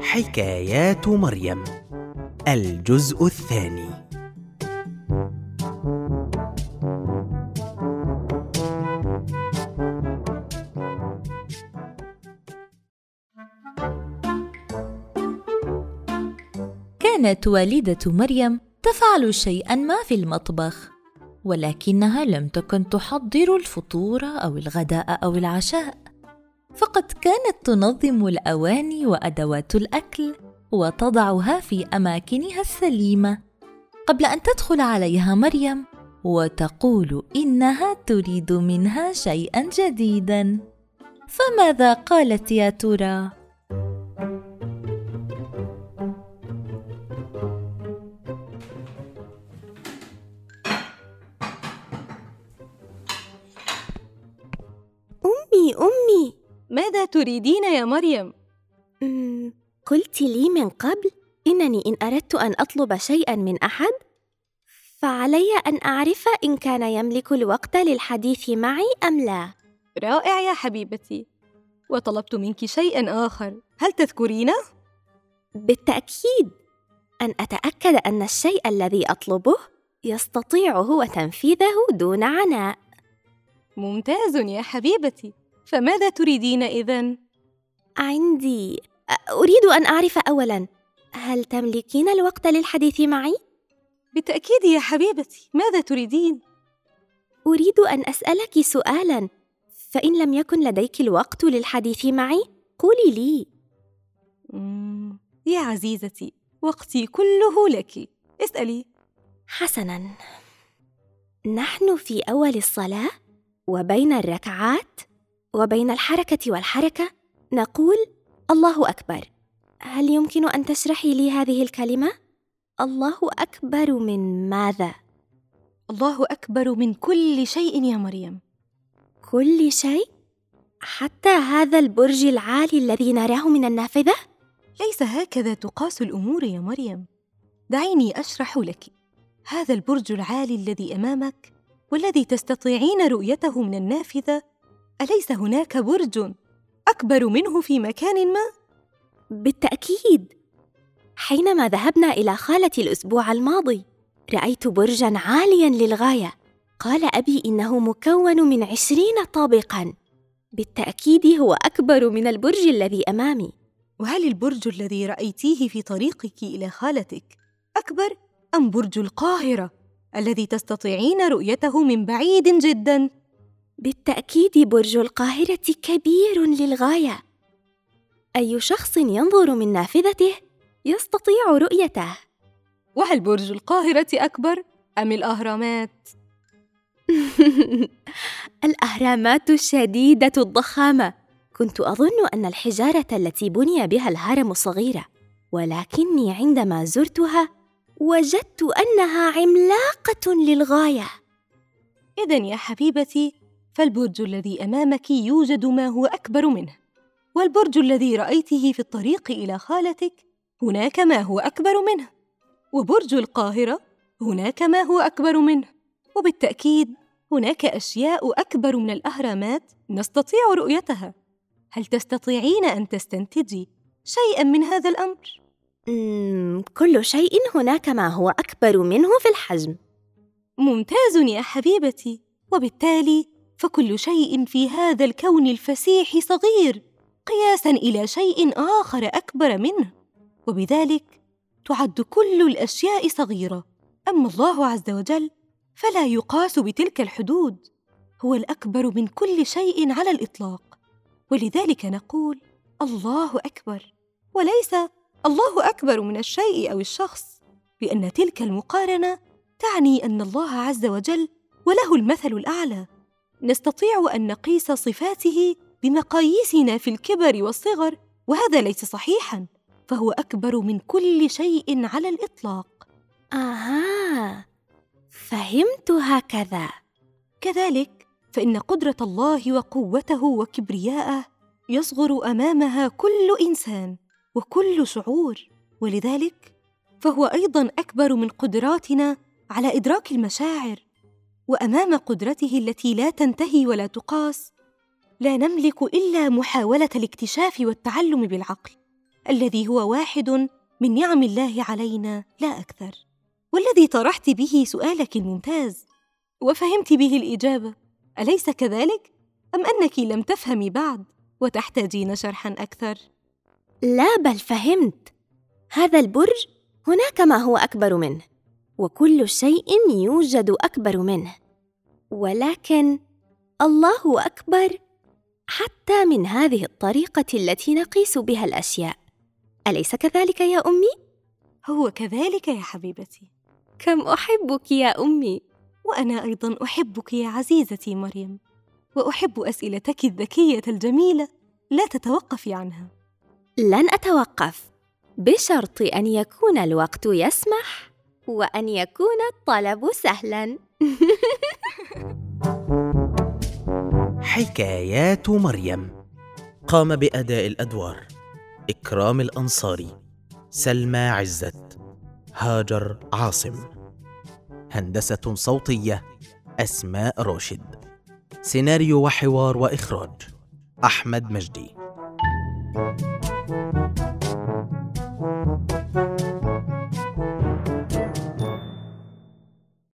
حكايات مريم الجزء الثاني. كانت والدة مريم تفعل شيئا ما في المطبخ ولكنها لم تكن تحضر الفطور أو الغداء أو العشاء. فقد كانت تنظم الأواني وأدوات الأكل وتضعها في أماكنها السليمة. قبل أن تدخل عليها مريم وتقول إنها تريد منها شيئا جديدا. فماذا قالت يا ترى؟ ماذا تريدين يا مريم؟ أمم، قلت لي من قبل إنني إن أردت أن أطلب شيئا من أحد فعلي أن أعرف إن كان يملك الوقت للحديث معي أم لا. رائع يا حبيبتي. وطلبت منك شيئا آخر. هل تذكرينه؟ بالتأكيد. أن أتأكد أن الشيء الذي أطلبه يستطيع هو تنفيذه دون عناء. ممتاز يا حبيبتي. فماذا تريدين إذن؟ عندي أريد أن أعرف أولاً هل تملكين الوقت للحديث معي؟ بالتأكيد يا حبيبتي ماذا تريدين؟ أريد أن أسألك سؤالاً فإن لم يكن لديك الوقت للحديث معي قولي لي يا عزيزتي وقتي كله لك اسألي حسناً نحن في أول الصلاة وبين الركعات وبين الحركة والحركة نقول الله أكبر هل يمكن أن تشرحي لي هذه الكلمة؟ الله أكبر من ماذا؟ الله أكبر من كل شيء يا مريم كل شيء؟ حتى هذا البرج العالي الذي نراه من النافذة؟ ليس هكذا تقاس الأمور يا مريم دعيني أشرح لك هذا البرج العالي الذي أمامك والذي تستطيعين رؤيته من النافذة أليس هناك برج أكبر منه في مكان ما؟ بالتأكيد حينما ذهبنا إلى خالتي الأسبوع الماضي رأيت برجا عاليا للغاية قال أبي إنه مكون من عشرين طابقا بالتأكيد هو أكبر من البرج الذي أمامي وهل البرج الذي رأيتيه في طريقك إلى خالتك أكبر أم برج القاهرة الذي تستطيعين رؤيته من بعيد جدا؟ بالتأكيد برج القاهرة كبير للغاية. أي شخص ينظر من نافذته يستطيع رؤيته. وهل برج القاهرة أكبر أم الأهرامات؟ الأهرامات شديدة الضخامة. كنت أظن أن الحجارة التي بني بها الهرم صغيرة ولكني عندما زرتها وجدت أنها عملاقة للغاية. إذا يا حبيبتي فالبرج الذي أمامك يوجد ما هو أكبر منه. والبرج الذي رأيته في الطريق إلى خالتك هناك ما هو أكبر منه. وبرج القاهرة هناك ما هو أكبر منه. وبالتأكيد هناك أشياء أكبر من الأهرامات نستطيع رؤيتها. هل تستطيعين أن تستنتجي شيئا من هذا الأمر؟ مم، كل شيء هناك ما هو أكبر منه في الحجم. ممتاز يا حبيبتي. وبالتالي فكل شيء في هذا الكون الفسيح صغير قياسا إلى شيء آخر أكبر منه. وبذلك تعد كل الأشياء صغيرة. أما الله عز وجل فلا يقاس بتلك الحدود هو الأكبر من كل شيء على الإطلاق. ولذلك نقول الله أكبر. وليس الله أكبر من الشيء أو الشخص لأن تلك المقارنة تعني أن الله عز وجل وله المثل الأعلى. نستطيع أن نقيس صفاته بمقاييسنا في الكبر والصغر وهذا ليس صحيحا فهو أكبر من كل شيء على الإطلاق. آها فهمت هكذا. كذلك فإن قدرة الله وقوته وكبرياءه يصغر أمامها كل إنسان وكل شعور ولذلك فهو أيضا أكبر من قدراتنا على إدراك المشاعر. وأمام قدرته التي لا تنتهي ولا تقاس لا نملك إلا محاولة الاكتشاف والتعلم بالعقل الذي هو واحد من نعم الله علينا لا أكثر. والذي طرحت به سؤالك الممتاز وفهمت به الإجابة. أليس كذلك؟ أم أنك لم تفهمي بعد وتحتاجين شرحا أكثر؟ لا بل فهمت. هذا البرج هناك ما هو أكبر منه. وكل شيء يوجد أكبر منه. ولكن الله أكبر حتى من هذه الطريقة التي نقيس بها الأشياء. أليس كذلك يا أمي؟ هو كذلك يا حبيبتي. كم أحبك يا أمي؟ وأنا أيضا أحبك يا عزيزتي مريم. وأحب أسئلتك الذكية الجميلة لا تتوقفي عنها. لن أتوقف بشرط أن يكون الوقت يسمح. وأن يكون الطلب سهلا. حكايات مريم. قام بأداء الأدوار. إكرام الأنصاري. سلمى عزت. هاجر عاصم. هندسة صوتية. أسماء راشد. سيناريو وحوار وإخراج. أحمد مجدي.